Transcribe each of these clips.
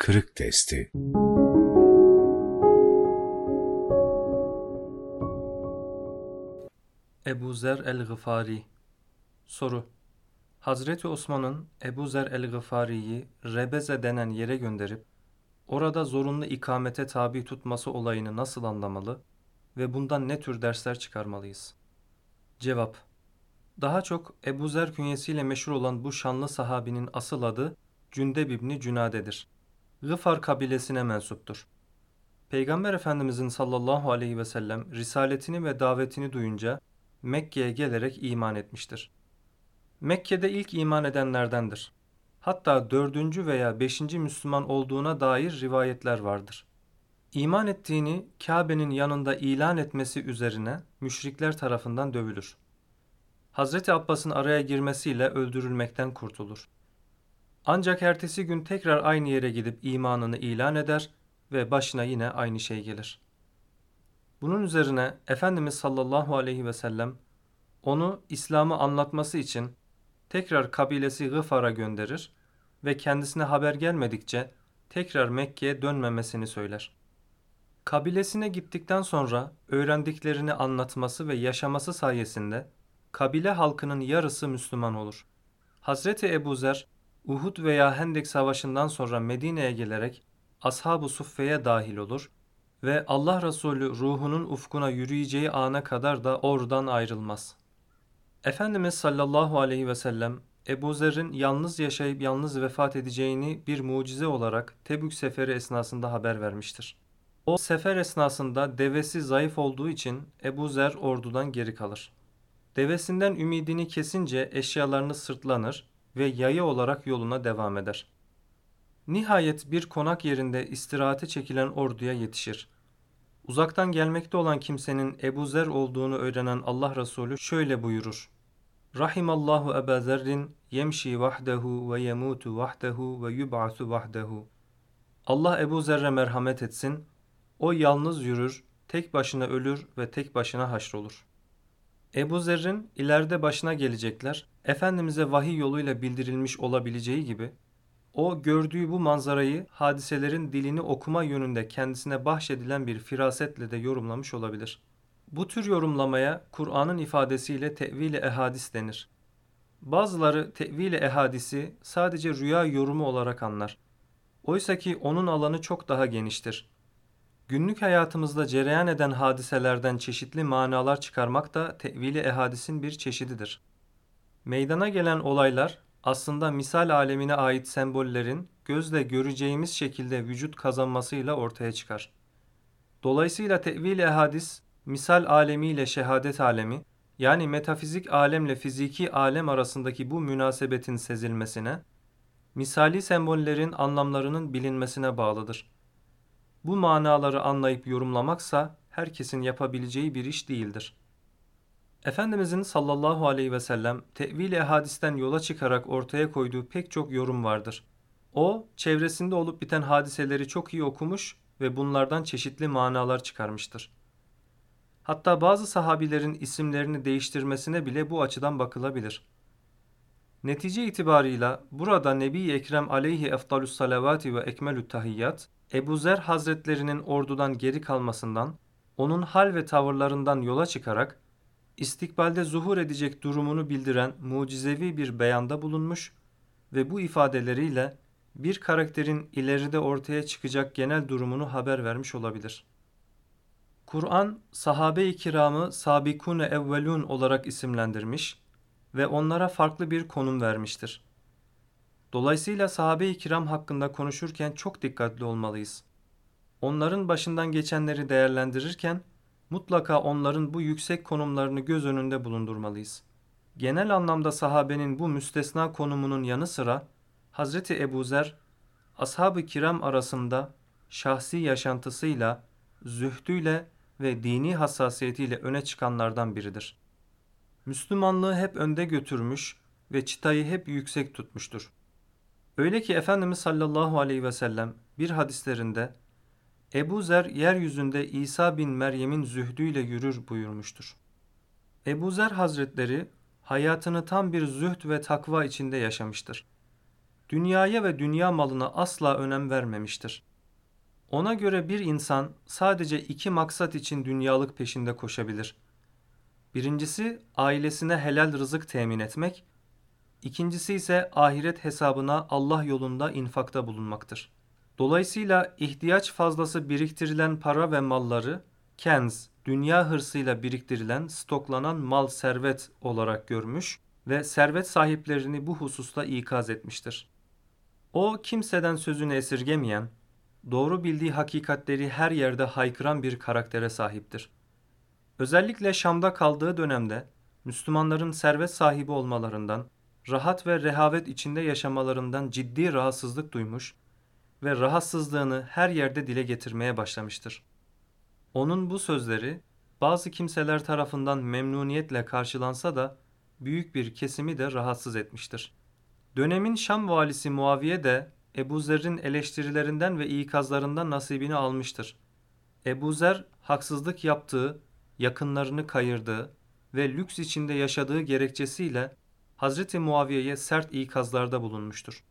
Kırık Testi Ebu Zer el-Gıfari Soru Hazreti Osman'ın Ebu Zer el-Gıfari'yi Rebeze denen yere gönderip orada zorunlu ikamete tabi tutması olayını nasıl anlamalı ve bundan ne tür dersler çıkarmalıyız? Cevap Daha çok Ebu Zer künyesiyle meşhur olan bu şanlı sahabinin asıl adı Cündeb İbni Cünade'dir. Gıfar kabilesine mensuptur. Peygamber Efendimizin sallallahu aleyhi ve sellem risaletini ve davetini duyunca Mekke'ye gelerek iman etmiştir. Mekke'de ilk iman edenlerdendir. Hatta dördüncü veya beşinci Müslüman olduğuna dair rivayetler vardır. İman ettiğini Kabe'nin yanında ilan etmesi üzerine müşrikler tarafından dövülür. Hazreti Abbas'ın araya girmesiyle öldürülmekten kurtulur. Ancak ertesi gün tekrar aynı yere gidip imanını ilan eder ve başına yine aynı şey gelir. Bunun üzerine Efendimiz sallallahu aleyhi ve sellem onu İslam'ı anlatması için tekrar kabilesi Gıfar'a gönderir ve kendisine haber gelmedikçe tekrar Mekke'ye dönmemesini söyler. Kabilesine gittikten sonra öğrendiklerini anlatması ve yaşaması sayesinde kabile halkının yarısı Müslüman olur. Hazreti Ebu Zer, Uhud veya Hendek Savaşı'ndan sonra Medine'ye gelerek Ashab-ı Suffe'ye dahil olur ve Allah Resulü ruhunun ufkuna yürüyeceği ana kadar da oradan ayrılmaz. Efendimiz sallallahu aleyhi ve sellem Ebu Zer'in yalnız yaşayıp yalnız vefat edeceğini bir mucize olarak Tebük seferi esnasında haber vermiştir. O sefer esnasında devesi zayıf olduğu için Ebu Zer ordudan geri kalır. Devesinden ümidini kesince eşyalarını sırtlanır ve yayı olarak yoluna devam eder. Nihayet bir konak yerinde istirahate çekilen orduya yetişir. Uzaktan gelmekte olan kimsenin Ebu Zer olduğunu öğrenen Allah Resulü şöyle buyurur. Rahimallahu Eba Zerrin yemşi vahdehu ve yemutu vahdehu ve yub'asu vahdehu. Allah Ebu Zer'e merhamet etsin. O yalnız yürür, tek başına ölür ve tek başına haşrolur. Ebu Zer'in ileride başına gelecekler, Efendimiz'e vahiy yoluyla bildirilmiş olabileceği gibi, o gördüğü bu manzarayı hadiselerin dilini okuma yönünde kendisine bahşedilen bir firasetle de yorumlamış olabilir. Bu tür yorumlamaya Kur'an'ın ifadesiyle tevil-i ehadis denir. Bazıları tevil-i ehadisi sadece rüya yorumu olarak anlar. Oysa ki onun alanı çok daha geniştir. Günlük hayatımızda cereyan eden hadiselerden çeşitli manalar çıkarmak da tevil-i ehadisin bir çeşididir. Meydana gelen olaylar aslında misal alemine ait sembollerin gözle göreceğimiz şekilde vücut kazanmasıyla ortaya çıkar. Dolayısıyla tevil-i ehadis, misal alemiyle şehadet alemi, yani metafizik alemle fiziki alem arasındaki bu münasebetin sezilmesine, misali sembollerin anlamlarının bilinmesine bağlıdır. Bu manaları anlayıp yorumlamaksa herkesin yapabileceği bir iş değildir. Efendimizin sallallahu aleyhi ve sellem tevil-i hadisten yola çıkarak ortaya koyduğu pek çok yorum vardır. O, çevresinde olup biten hadiseleri çok iyi okumuş ve bunlardan çeşitli manalar çıkarmıştır. Hatta bazı sahabilerin isimlerini değiştirmesine bile bu açıdan bakılabilir. Netice itibarıyla burada Nebi Ekrem aleyhi efdalus salavati ve ekmelü tahiyyat, Ebu Zer hazretlerinin ordudan geri kalmasından, onun hal ve tavırlarından yola çıkarak istikbalde zuhur edecek durumunu bildiren mucizevi bir beyanda bulunmuş ve bu ifadeleriyle bir karakterin ileride ortaya çıkacak genel durumunu haber vermiş olabilir. Kur'an sahabe-i kiramı sabikune evvelun olarak isimlendirmiş ve onlara farklı bir konum vermiştir. Dolayısıyla sahabe-i kiram hakkında konuşurken çok dikkatli olmalıyız. Onların başından geçenleri değerlendirirken mutlaka onların bu yüksek konumlarını göz önünde bulundurmalıyız. Genel anlamda sahabenin bu müstesna konumunun yanı sıra Hazreti Ebu Zer, ashab-ı kiram arasında şahsi yaşantısıyla, zühdüyle ve dini hassasiyetiyle öne çıkanlardan biridir. Müslümanlığı hep önde götürmüş ve çıtayı hep yüksek tutmuştur. Öyle ki Efendimiz sallallahu aleyhi ve sellem bir hadislerinde Ebu Zer yeryüzünde İsa bin Meryem'in zühdüyle yürür buyurmuştur. Ebu Zer Hazretleri hayatını tam bir zühd ve takva içinde yaşamıştır. dünyaya ve dünya malına asla önem vermemiştir. Ona göre bir insan sadece iki maksat için dünyalık peşinde koşabilir. Birincisi ailesine helal rızık temin etmek, ikincisi ise ahiret hesabına Allah yolunda infakta bulunmaktır. Dolayısıyla ihtiyaç fazlası biriktirilen para ve malları kenz, dünya hırsıyla biriktirilen, stoklanan mal servet olarak görmüş ve servet sahiplerini bu hususta ikaz etmiştir. O kimseden sözünü esirgemeyen, doğru bildiği hakikatleri her yerde haykıran bir karaktere sahiptir. Özellikle Şam'da kaldığı dönemde Müslümanların servet sahibi olmalarından, rahat ve rehavet içinde yaşamalarından ciddi rahatsızlık duymuş ve rahatsızlığını her yerde dile getirmeye başlamıştır. Onun bu sözleri bazı kimseler tarafından memnuniyetle karşılansa da büyük bir kesimi de rahatsız etmiştir. Dönemin Şam valisi Muaviye de Ebu Zer'in eleştirilerinden ve ikazlarından nasibini almıştır. Ebu Zer haksızlık yaptığı, yakınlarını kayırdığı ve lüks içinde yaşadığı gerekçesiyle Hazreti Muaviye'ye sert ikazlarda bulunmuştur.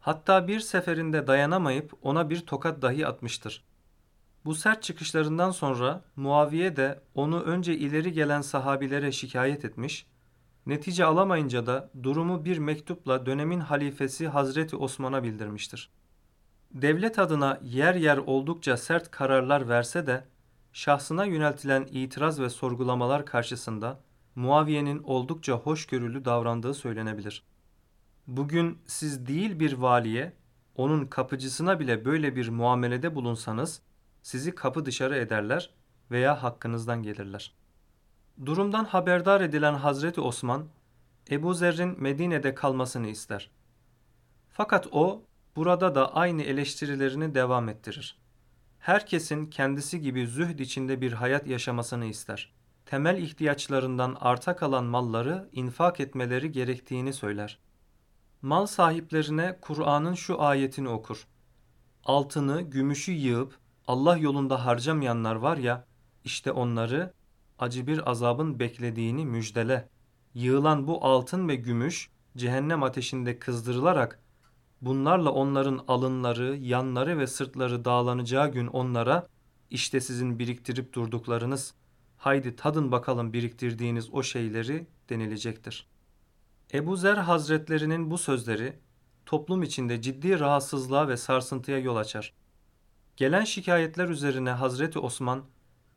Hatta bir seferinde dayanamayıp ona bir tokat dahi atmıştır. Bu sert çıkışlarından sonra Muaviye de onu önce ileri gelen sahabilere şikayet etmiş, netice alamayınca da durumu bir mektupla dönemin halifesi Hazreti Osman'a bildirmiştir. Devlet adına yer yer oldukça sert kararlar verse de şahsına yöneltilen itiraz ve sorgulamalar karşısında Muaviye'nin oldukça hoşgörülü davrandığı söylenebilir. Bugün siz değil bir valiye, onun kapıcısına bile böyle bir muamelede bulunsanız sizi kapı dışarı ederler veya hakkınızdan gelirler. Durumdan haberdar edilen Hazreti Osman, Ebu Zer'in Medine'de kalmasını ister. Fakat o, burada da aynı eleştirilerini devam ettirir. Herkesin kendisi gibi zühd içinde bir hayat yaşamasını ister. Temel ihtiyaçlarından arta kalan malları infak etmeleri gerektiğini söyler. Mal sahiplerine Kur'an'ın şu ayetini okur. Altını, gümüşü yığıp Allah yolunda harcamayanlar var ya, işte onları acı bir azabın beklediğini müjdele. Yığılan bu altın ve gümüş cehennem ateşinde kızdırılarak bunlarla onların alınları, yanları ve sırtları dağlanacağı gün onlara işte sizin biriktirip durduklarınız haydi tadın bakalım biriktirdiğiniz o şeyleri denilecektir. Ebu Zer Hazretlerinin bu sözleri toplum içinde ciddi rahatsızlığa ve sarsıntıya yol açar. Gelen şikayetler üzerine Hazreti Osman,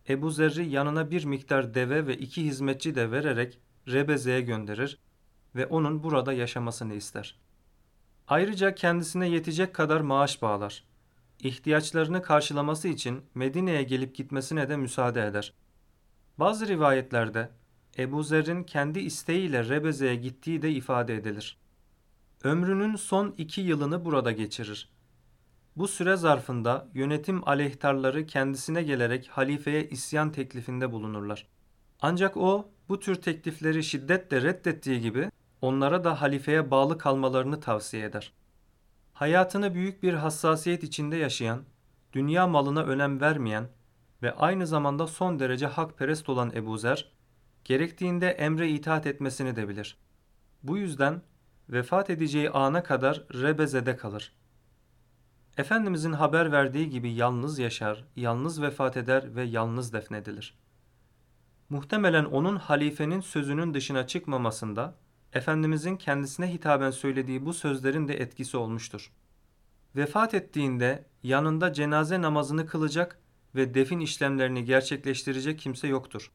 Ebu Zer'i yanına bir miktar deve ve iki hizmetçi de vererek Rebeze'ye gönderir ve onun burada yaşamasını ister. Ayrıca kendisine yetecek kadar maaş bağlar. İhtiyaçlarını karşılaması için Medine'ye gelip gitmesine de müsaade eder. Bazı rivayetlerde Ebu Zer'in kendi isteğiyle Rebeze'ye gittiği de ifade edilir. Ömrünün son iki yılını burada geçirir. Bu süre zarfında yönetim aleyhtarları kendisine gelerek halifeye isyan teklifinde bulunurlar. Ancak o bu tür teklifleri şiddetle reddettiği gibi onlara da halifeye bağlı kalmalarını tavsiye eder. Hayatını büyük bir hassasiyet içinde yaşayan, dünya malına önem vermeyen ve aynı zamanda son derece hakperest olan Ebu Zer, gerektiğinde emre itaat etmesini de bilir. Bu yüzden vefat edeceği ana kadar Rebeze'de kalır.'' Efendimizin haber verdiği gibi yalnız yaşar, yalnız vefat eder ve yalnız defnedilir. Muhtemelen onun halifenin sözünün dışına çıkmamasında Efendimizin kendisine hitaben söylediği bu sözlerin de etkisi olmuştur. Vefat ettiğinde yanında cenaze namazını kılacak ve defin işlemlerini gerçekleştirecek kimse yoktur.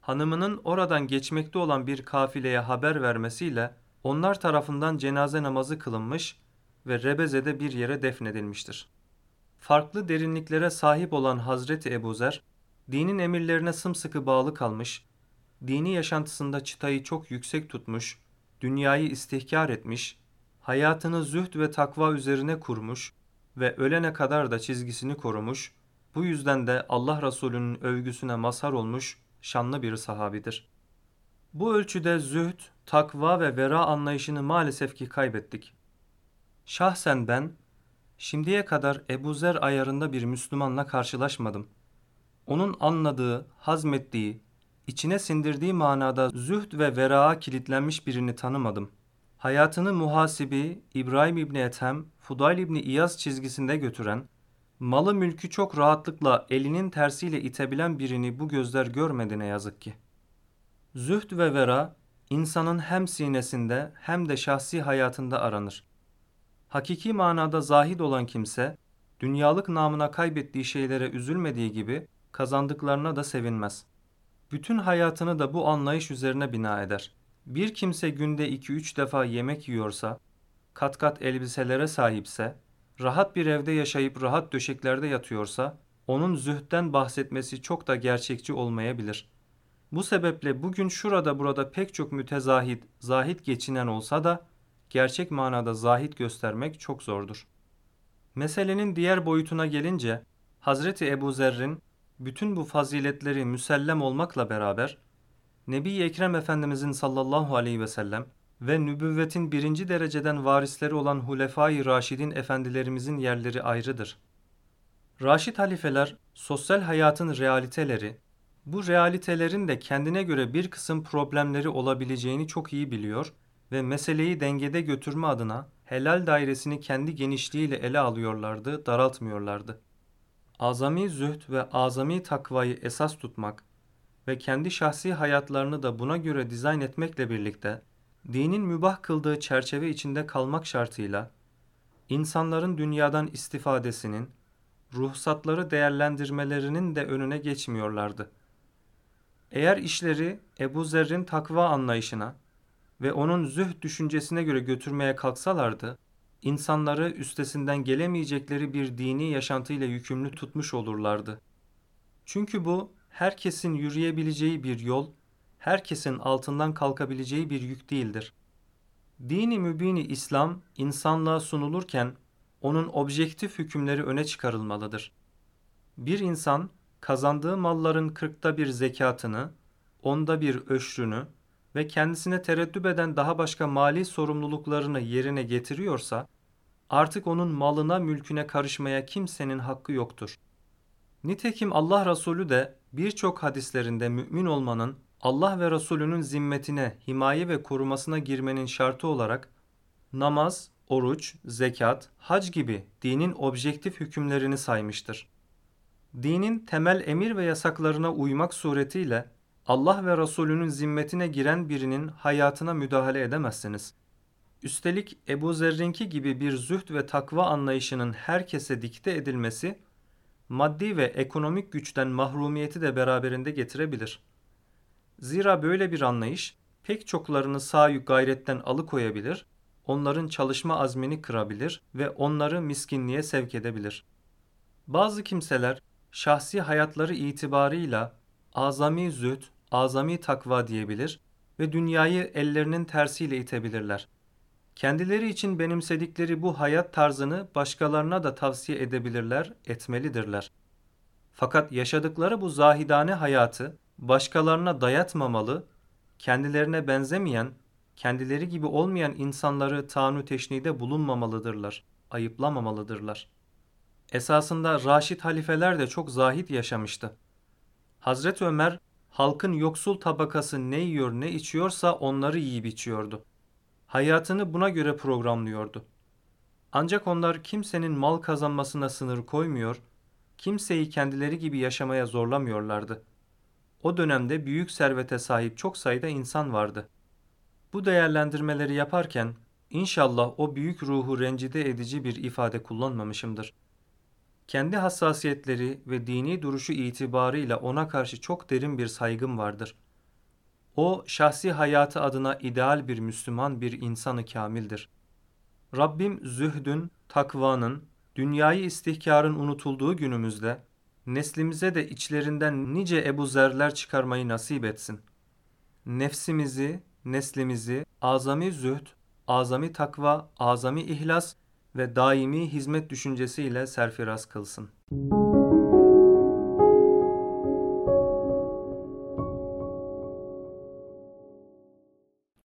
Hanımının oradan geçmekte olan bir kafileye haber vermesiyle onlar tarafından cenaze namazı kılınmış ve Rebeze'de bir yere defnedilmiştir. Farklı derinliklere sahip olan Hazreti Ebu Zer, dinin emirlerine sımsıkı bağlı kalmış, dini yaşantısında çıtayı çok yüksek tutmuş, dünyayı istihkar etmiş, hayatını zühd ve takva üzerine kurmuş ve ölene kadar da çizgisini korumuş, bu yüzden de Allah Resulü'nün övgüsüne mazhar olmuş şanlı bir sahabidir. Bu ölçüde zühd, takva ve vera anlayışını maalesef ki kaybettik. Şahsen ben şimdiye kadar Ebu Zer ayarında bir Müslümanla karşılaşmadım. Onun anladığı, hazmettiği, içine sindirdiği manada zühd ve veraa kilitlenmiş birini tanımadım. hayatını muhasibi İbrahim İbni Ethem, Fudayl İbni İyaz çizgisinde götüren, malı mülkü çok rahatlıkla elinin tersiyle itebilen birini bu gözler görmedi ne yazık ki. Zühd ve vera insanın hem sinesinde hem de şahsi hayatında aranır. Hakiki manada zahid olan kimse, dünyalık namına kaybettiği şeylere üzülmediği gibi kazandıklarına da sevinmez. Bütün hayatını da bu anlayış üzerine bina eder. Bir kimse günde iki üç defa yemek yiyorsa, kat kat elbiselere sahipse, rahat bir evde yaşayıp rahat döşeklerde yatıyorsa, onun zühtten bahsetmesi çok da gerçekçi olmayabilir. Bu sebeple bugün şurada burada pek çok mütezahit, zahit geçinen olsa da, gerçek manada zahit göstermek çok zordur. Meselenin diğer boyutuna gelince, Hazreti Ebu Zerrin bütün bu faziletleri müsellem olmakla beraber Nebi Ekrem Efendimizin sallallahu aleyhi ve sellem ve nübüvvetin birinci dereceden varisleri olan Hulefai Raşidin efendilerimizin yerleri ayrıdır. Raşid halifeler sosyal hayatın realiteleri, bu realitelerin de kendine göre bir kısım problemleri olabileceğini çok iyi biliyor ve meseleyi dengede götürme adına helal dairesini kendi genişliğiyle ele alıyorlardı, daraltmıyorlardı. Azami zühd ve azami takvayı esas tutmak ve kendi şahsi hayatlarını da buna göre dizayn etmekle birlikte dinin mübah kıldığı çerçeve içinde kalmak şartıyla insanların dünyadan istifadesinin, ruhsatları değerlendirmelerinin de önüne geçmiyorlardı. Eğer işleri Ebu Zer'in takva anlayışına ve onun zühd düşüncesine göre götürmeye kalksalardı, insanları üstesinden gelemeyecekleri bir dini yaşantıyla yükümlü tutmuş olurlardı. Çünkü bu herkesin yürüyebileceği bir yol, herkesin altından kalkabileceği bir yük değildir. Dini mübini İslam insanlığa sunulurken onun objektif hükümleri öne çıkarılmalıdır. Bir insan kazandığı malların kırkta bir zekatını, onda bir öşrünü ve kendisine tereddüt eden daha başka mali sorumluluklarını yerine getiriyorsa, artık onun malına mülküne karışmaya kimsenin hakkı yoktur. Nitekim Allah Resulü de birçok hadislerinde mümin olmanın Allah ve Resulünün zimmetine, himaye ve korumasına girmenin şartı olarak namaz, oruç, zekat, hac gibi dinin objektif hükümlerini saymıştır. Dinin temel emir ve yasaklarına uymak suretiyle Allah ve Resulünün zimmetine giren birinin hayatına müdahale edemezsiniz. Üstelik Ebu Zerrinki gibi bir zühd ve takva anlayışının herkese dikte edilmesi, maddi ve ekonomik güçten mahrumiyeti de beraberinde getirebilir. Zira böyle bir anlayış pek çoklarını sağ gayretten alıkoyabilir, onların çalışma azmini kırabilir ve onları miskinliğe sevk edebilir. Bazı kimseler şahsi hayatları itibarıyla azami zühd, azami takva diyebilir ve dünyayı ellerinin tersiyle itebilirler. Kendileri için benimsedikleri bu hayat tarzını başkalarına da tavsiye edebilirler, etmelidirler. Fakat yaşadıkları bu zahidane hayatı başkalarına dayatmamalı, kendilerine benzemeyen, kendileri gibi olmayan insanları tanu teşnide bulunmamalıdırlar, ayıplamamalıdırlar. Esasında Raşid halifeler de çok zahit yaşamıştı. Hazreti Ömer halkın yoksul tabakası ne yiyor ne içiyorsa onları yiyip içiyordu. Hayatını buna göre programlıyordu. Ancak onlar kimsenin mal kazanmasına sınır koymuyor, kimseyi kendileri gibi yaşamaya zorlamıyorlardı. O dönemde büyük servete sahip çok sayıda insan vardı. Bu değerlendirmeleri yaparken inşallah o büyük ruhu rencide edici bir ifade kullanmamışımdır. Kendi hassasiyetleri ve dini duruşu itibarıyla ona karşı çok derin bir saygım vardır. O şahsi hayatı adına ideal bir Müslüman bir insanı kamildir. Rabbim zühdün, takvanın, dünyayı istihkarın unutulduğu günümüzde neslimize de içlerinden nice Ebu Zerler çıkarmayı nasip etsin. Nefsimizi, neslimizi azami zühd, azami takva, azami ihlas ve daimi hizmet düşüncesiyle serfiraz kılsın.''